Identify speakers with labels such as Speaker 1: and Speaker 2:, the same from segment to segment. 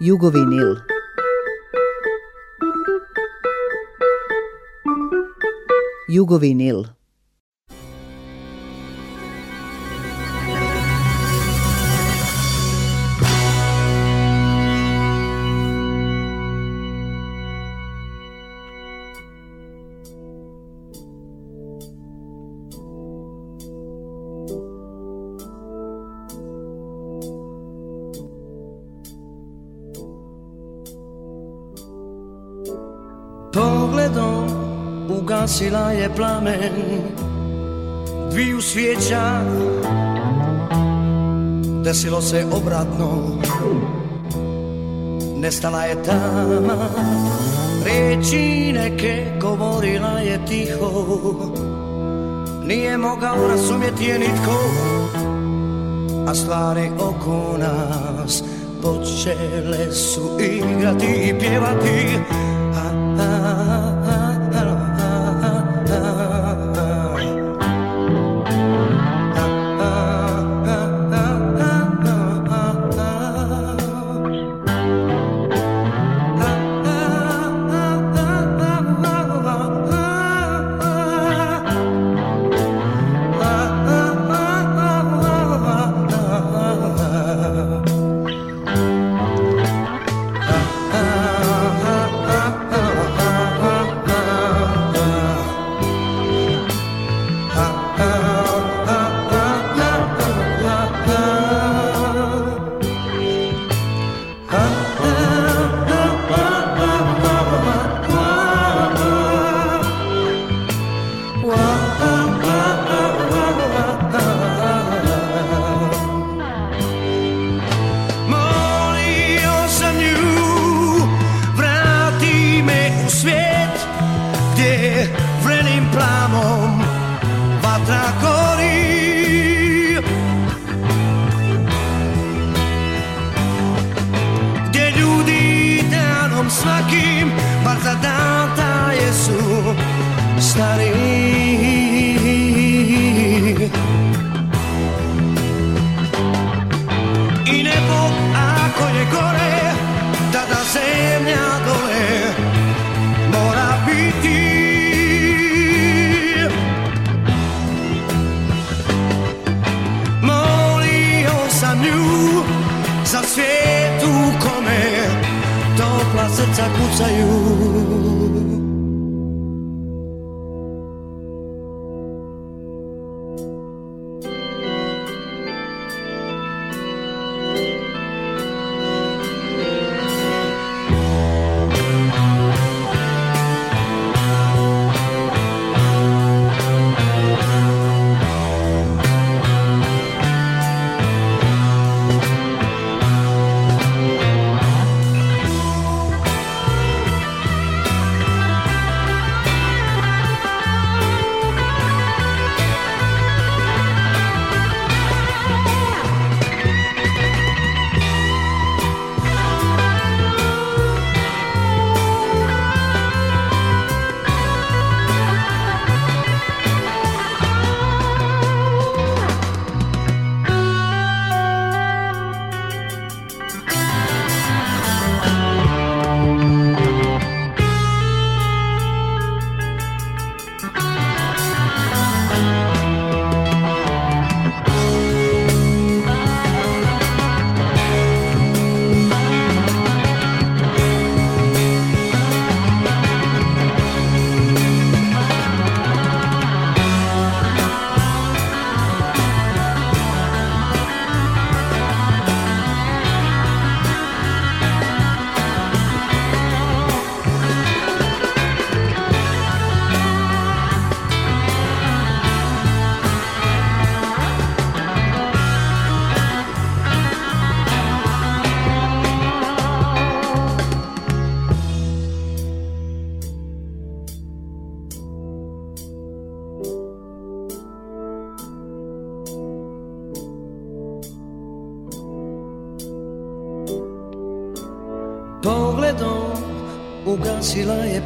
Speaker 1: Jugovinil. Jugovinil.
Speaker 2: Je plamen dviju svijeća Desilo se obratno Nestala je tama. Reči neke govorila je tiho Nije mogao razumjeti je nitko A stvari oko nas Počele su igrati i pjevati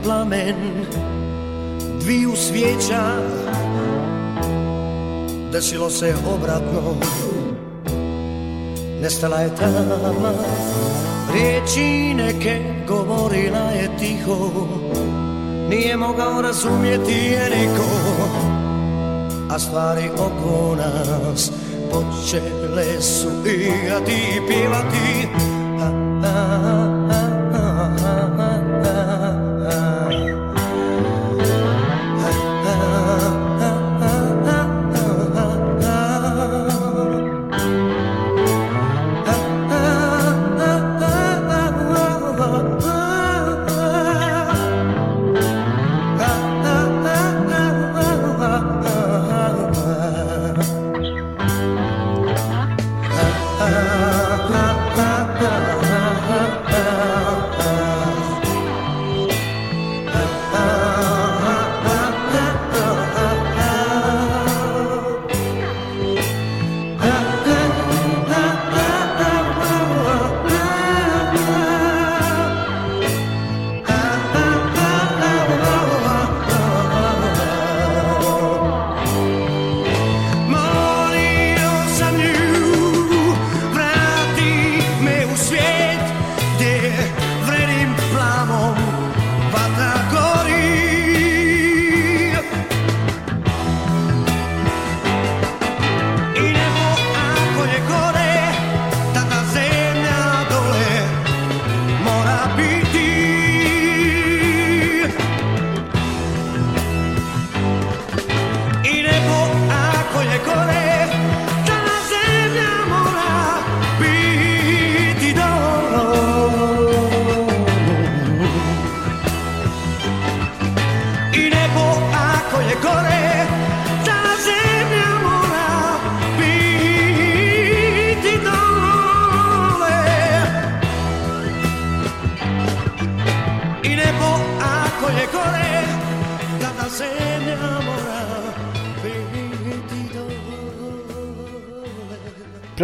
Speaker 2: plamen Dviju svijeća Desilo se obratno. Nestala je tama Riječi neke govorila je tiho. Nije mogao razumjeti je niko A stvari oko nas Počele su igrati i pivati a, a,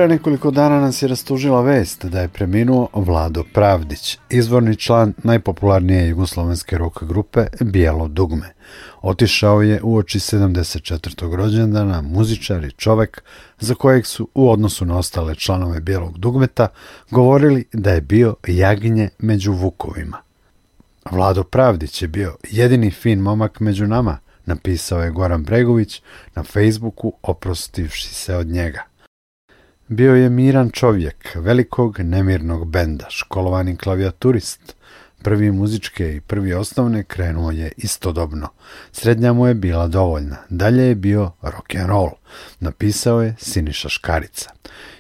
Speaker 3: Pre nekoliko dana nas je rastužila vest da je preminuo Vlado Pravdić, izvorni član najpopularnije jugoslovenske rock grupe Bijelo dugme. Otišao je u oči 74. rođendana muzičar i čovek za kojeg su u odnosu na ostale članove Bijelog dugmeta govorili da je bio jagnje među vukovima. Vlado Pravdić je bio jedini fin momak među nama, napisao je Goran Bregović na Facebooku oprostivši se od njega. Bio je miran čovjek, velikog nemirnog benda, školovani klavijaturist. Prvi muzičke i prvi osnovne krenuo je istodobno. Srednja mu je bila dovoljna. Dalje je bio rock and roll. Napisao je Siniša Škarica.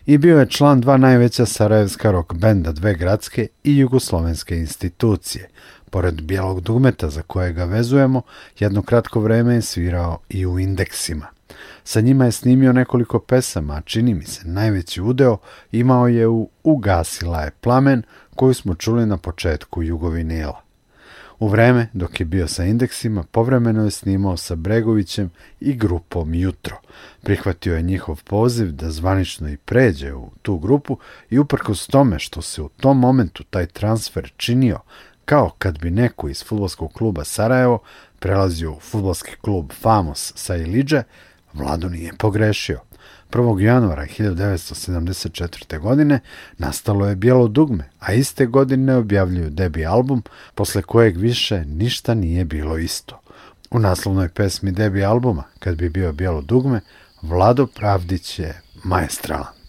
Speaker 3: I bio je član dva najveća sarajevska rock benda, dve gradske i jugoslovenske institucije. Pored bijelog dugmeta za koje ga vezujemo, jedno kratko vreme je svirao i u indeksima. Sa njima je snimio nekoliko pesama, a čini mi se najveći udeo imao je u Ugasila je plamen koju smo čuli na početku Jugovinila. U vreme dok je bio sa indeksima, povremeno je snimao sa Bregovićem i grupom Jutro. Prihvatio je njihov poziv da zvanično i pređe u tu grupu i uprkos tome što se u tom momentu taj transfer činio kao kad bi neko iz futbolskog kluba Sarajevo prelazio u futbolski klub Famos sa Iliđe, Vlado nije pogrešio. 1. januara 1974. godine nastalo je Bijelo dugme, a iste godine objavljuju debi album, posle kojeg više ništa nije bilo isto. U naslovnoj pesmi debi albuma, kad bi bio Bijelo dugme, Vlado Pravdić je maestralan.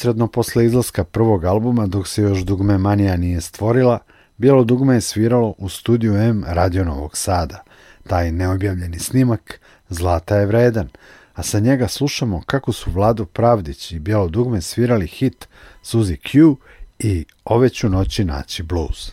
Speaker 2: Neposredno posle izlaska prvog albuma, dok se još Dugme Manija nije stvorila, Bijelo dugme je sviralo u studiju M Radio Novog Sada. Taj neobjavljeni snimak Zlata je vredan, a sa njega slušamo kako su Vlado Pravdić i Bijelo dugme svirali hit Suzy Q i Ove ću noći naći blues.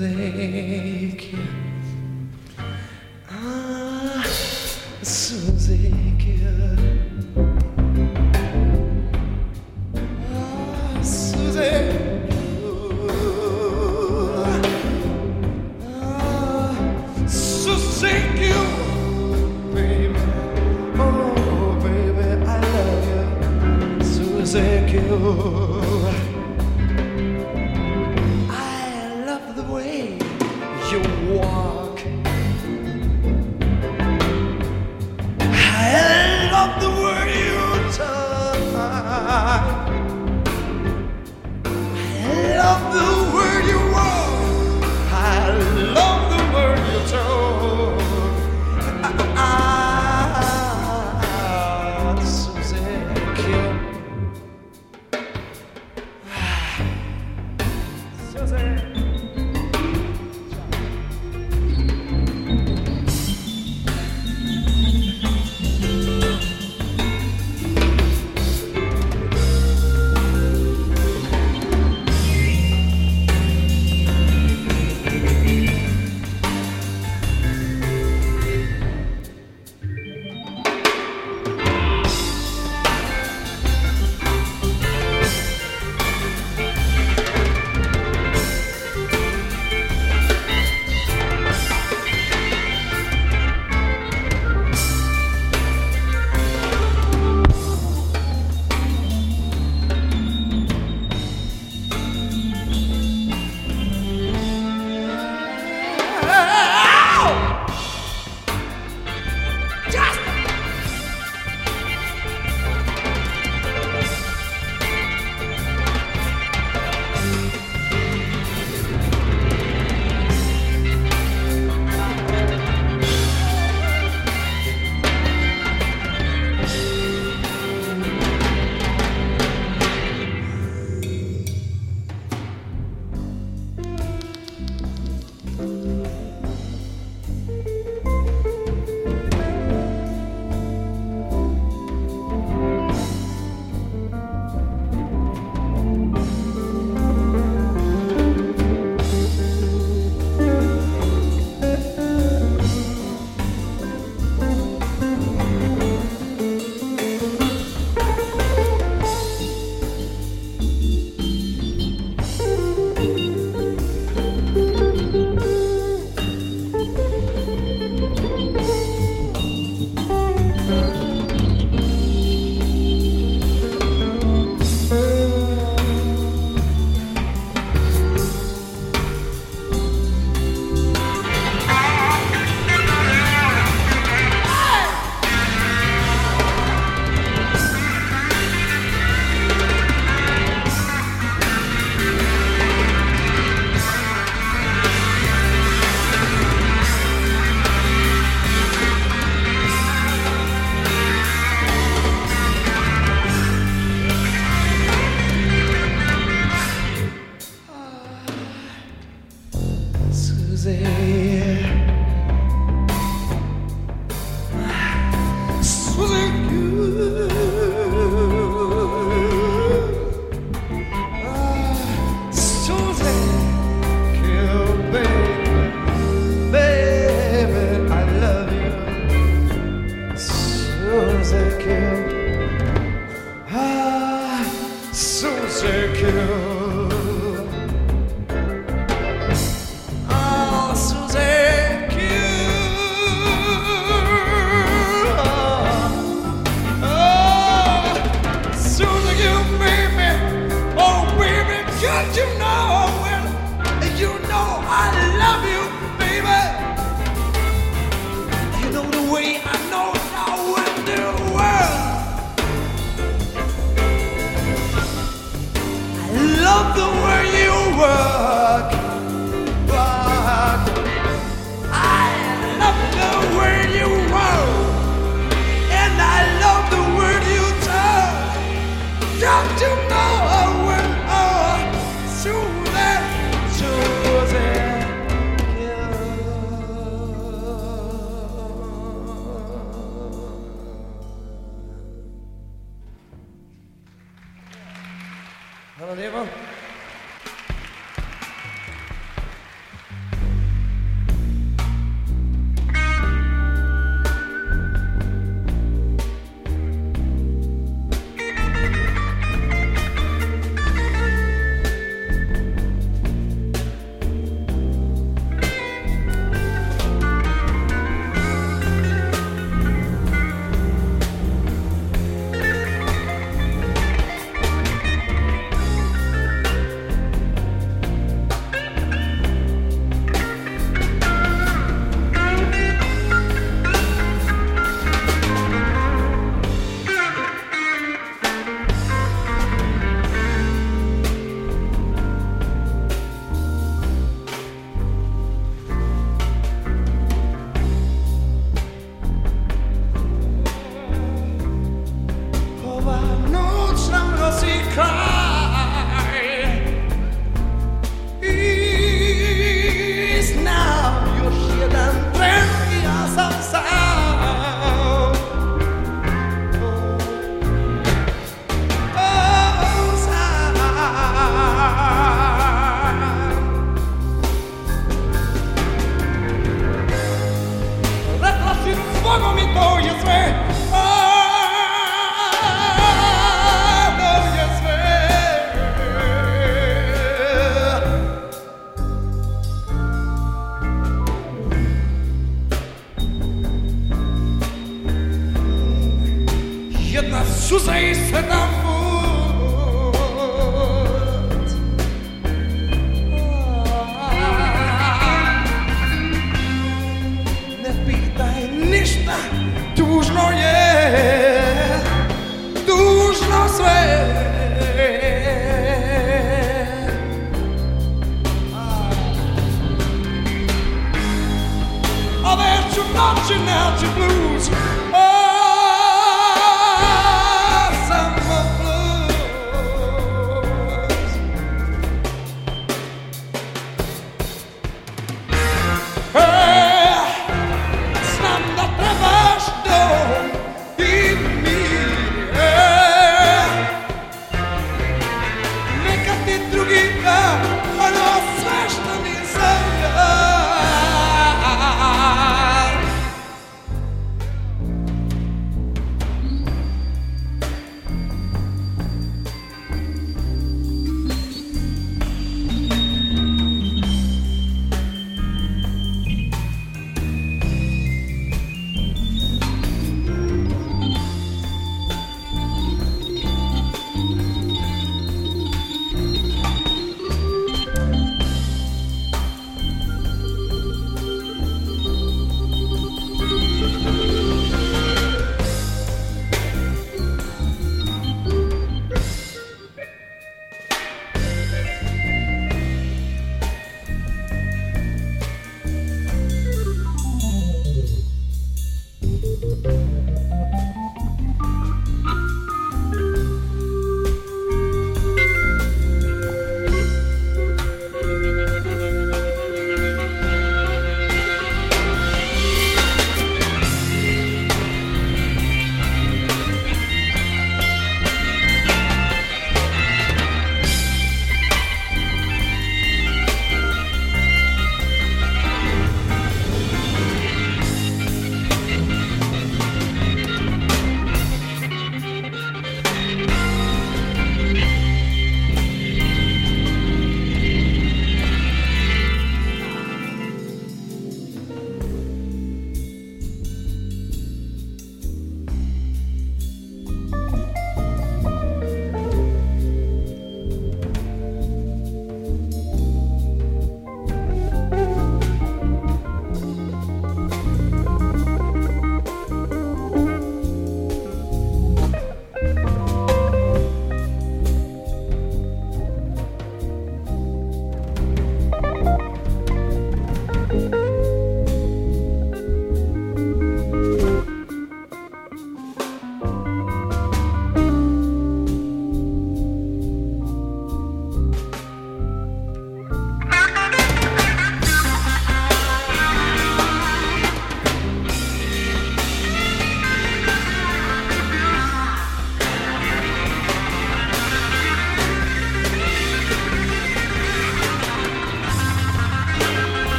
Speaker 2: music.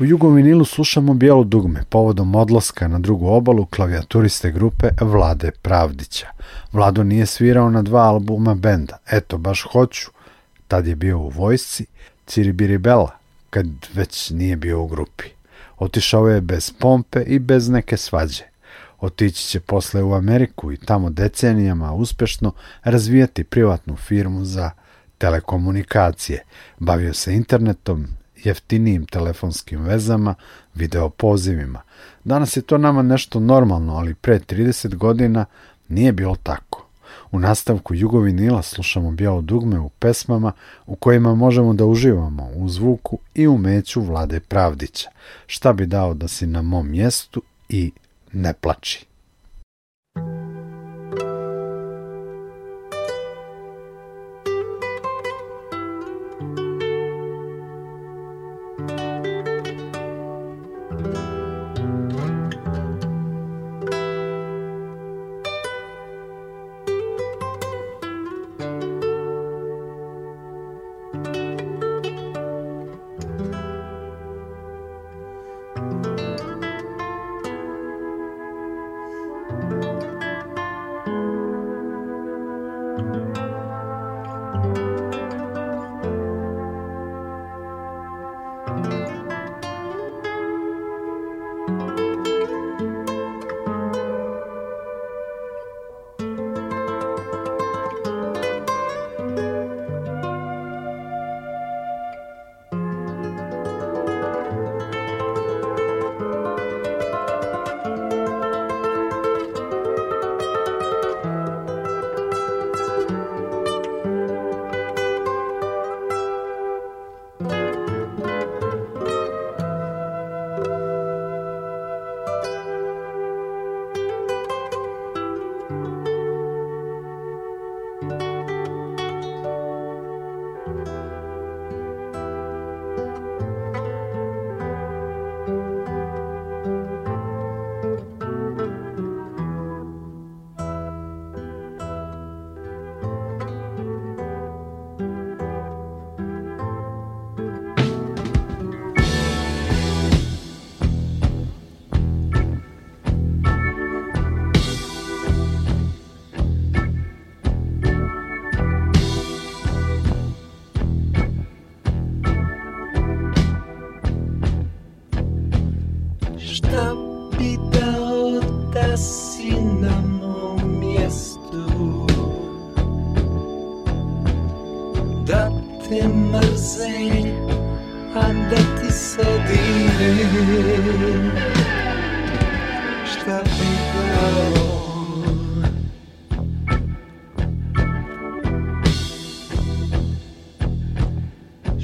Speaker 3: U Jugovinilu slušamo bijelo dugme povodom odlaska na drugu obalu klavijaturiste grupe Vlade Pravdića. Vlado nije svirao na dva albuma benda, eto baš hoću, tad je bio u vojsci, Ciribiribela, kad već nije bio u grupi. Otišao je bez pompe i bez neke svađe. Otići će posle u Ameriku i tamo decenijama uspešno razvijati privatnu firmu za telekomunikacije. Bavio se internetom, jeftinijim telefonskim vezama, video pozivima. Danas je to nama nešto normalno, ali pre 30 godina nije bilo tako. U nastavku Jugovinila slušamo bijelo dugme u pesmama u kojima možemo da uživamo u zvuku i umeću Vlade Pravdića. Šta bi dao da si na mom mjestu i ne plači.
Speaker 4: Šta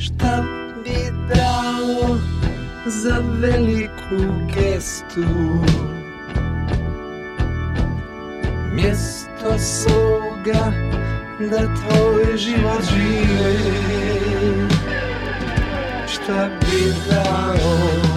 Speaker 4: Šta bi dao za veliku gestu? Mjesto svoga da tvoj život žive. Šta bi dao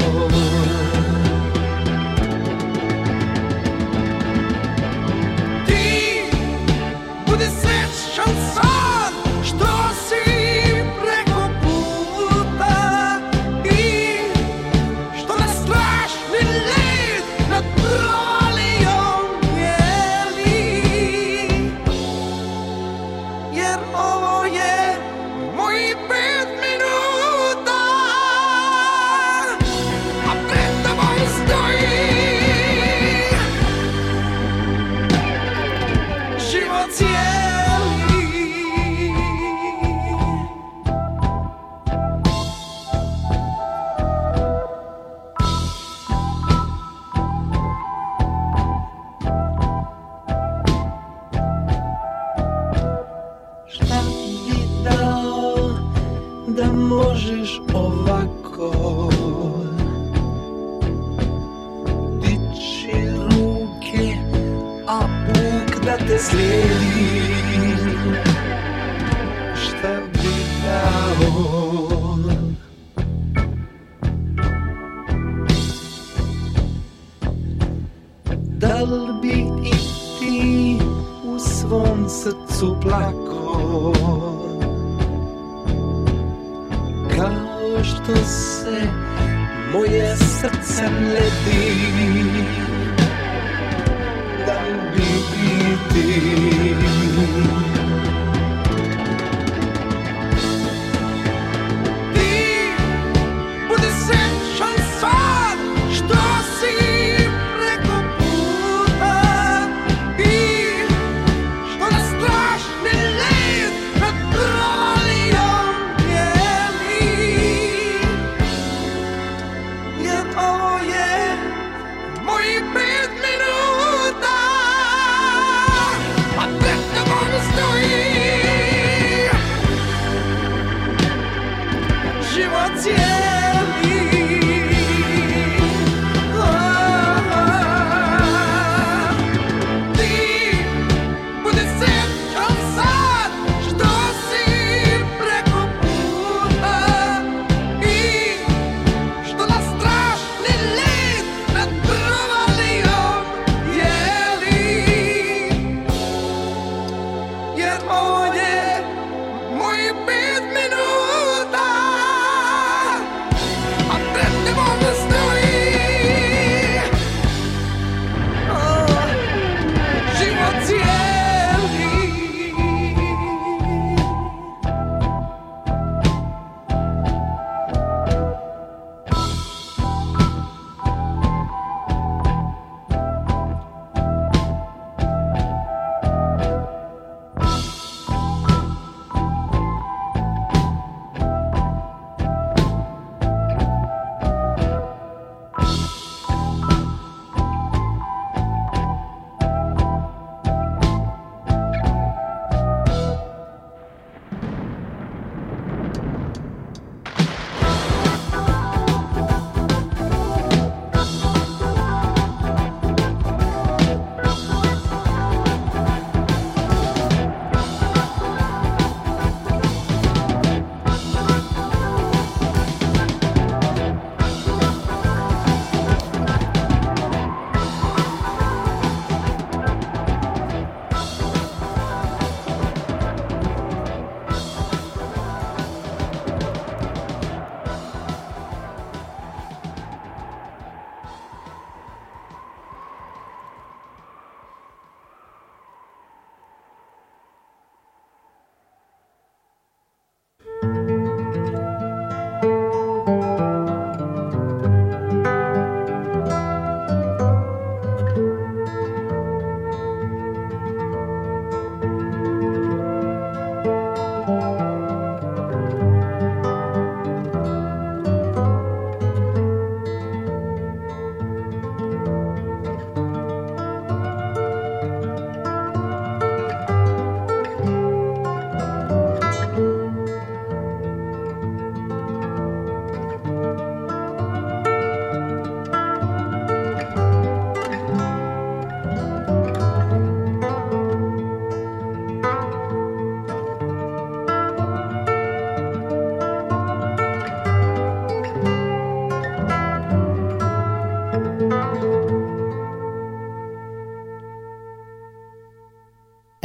Speaker 2: se moje srce ledi Dan bi ti?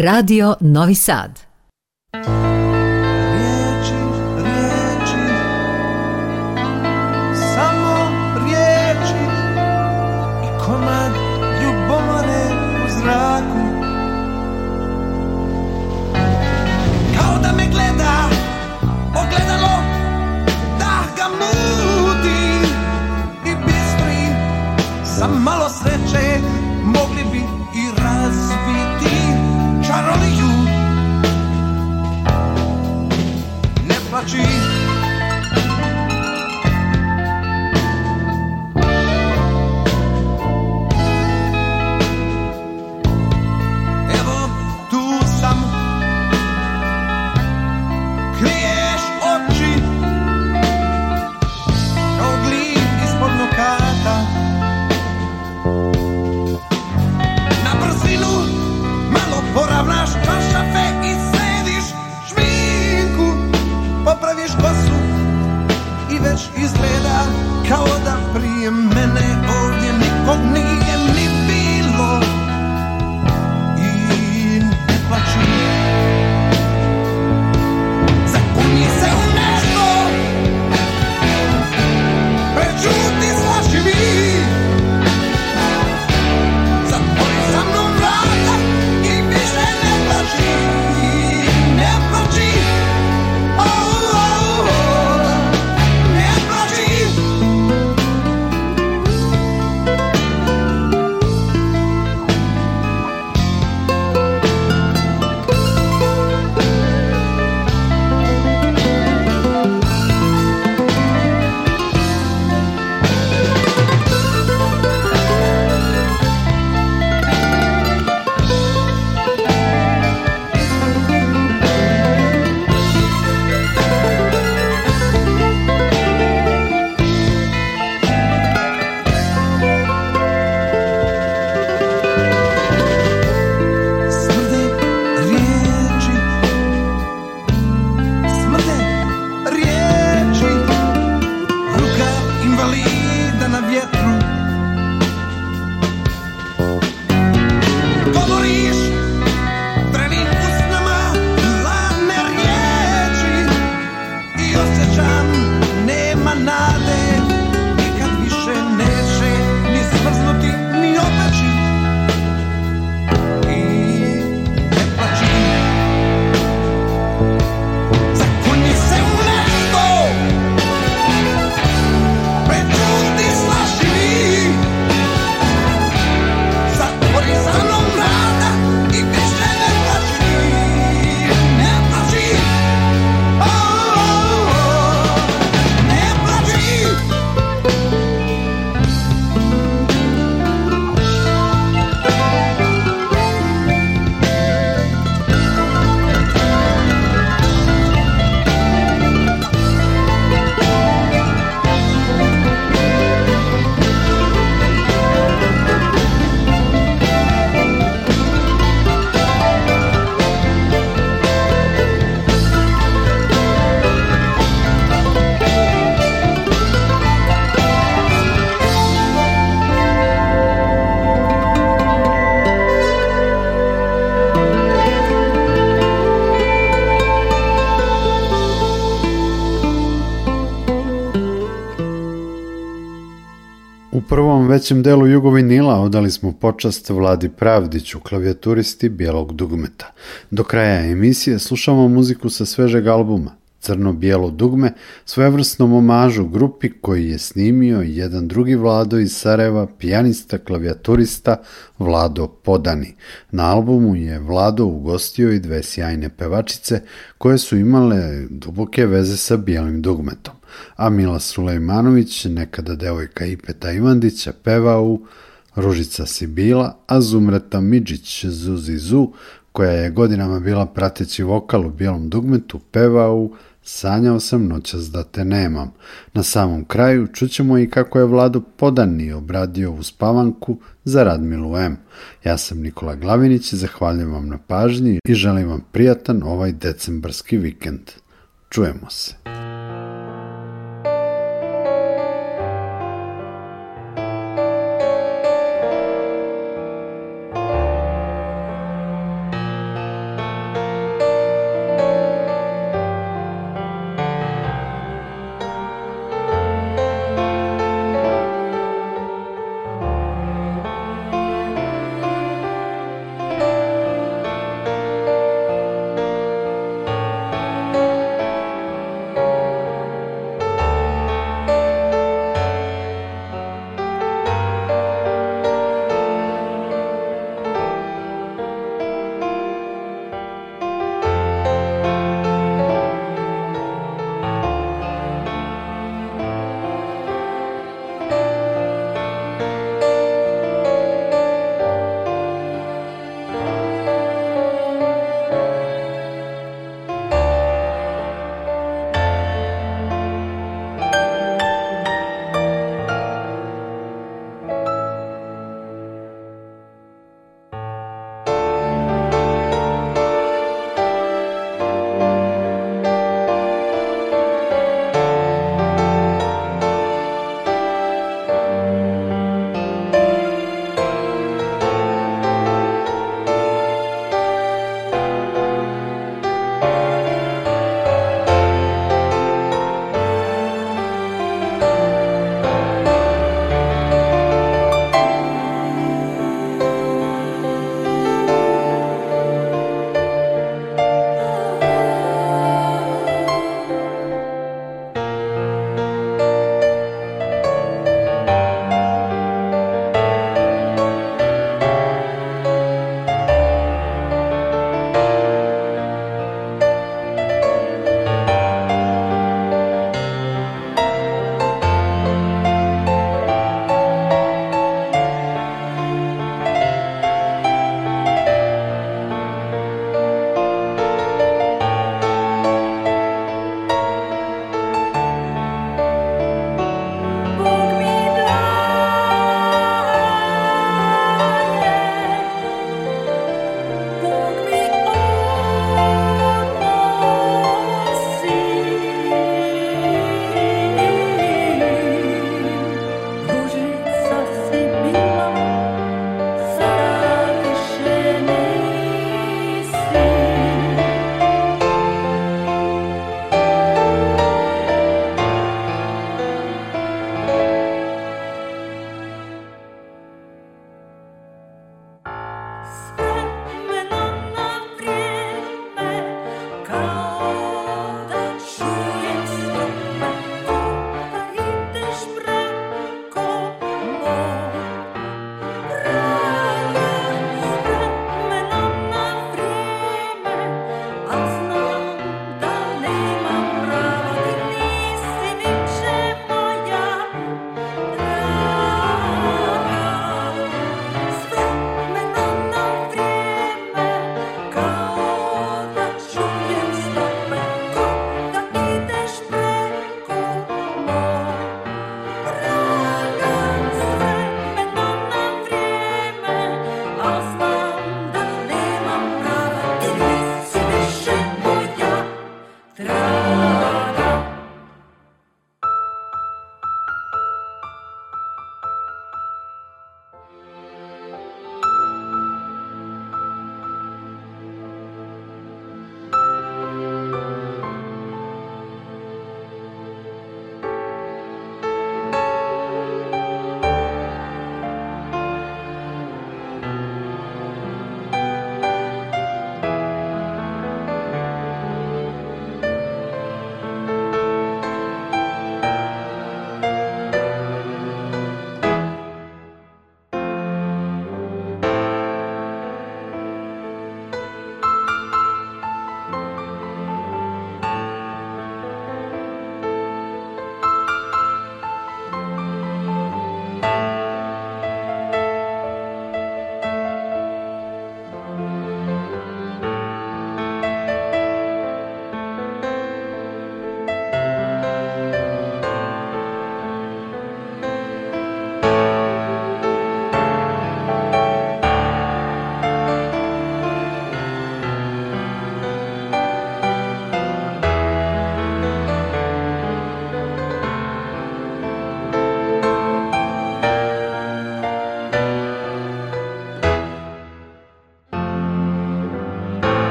Speaker 1: Radio Novi Sad.
Speaker 2: Kao da prije mene ovdje nikog nije
Speaker 3: prvom većem delu Jugovinila odali smo počast Vladi Pravdiću, klavijaturisti bijelog dugmeta. Do kraja emisije slušamo muziku sa svežeg albuma. Crno-bijelo dugme, svojevrsnom omažu grupi koji je snimio jedan drugi Vlado iz Sarajeva, pijanista, klavijaturista Vlado Podani. Na albumu je Vlado ugostio i dve sjajne pevačice koje su imale duboke veze sa bijelim dugmetom. A Mila Sulejmanović, nekada devojka Ipeta Ivandića, peva u Ružica Sibila, a Zumreta Midžić Zuzi Zu, koja je godinama bila prateći vokal u bijelom dugmetu, peva u Sanjao sam noćas da te nemam. Na samom kraju čućemo i kako je Vlado Podani obradio u spavanku za Radmilu M. Ja sam Nikola Glavinić, zahvaljujem vam na pažnji i želim vam prijatan ovaj decembarski vikend. Čujemo se.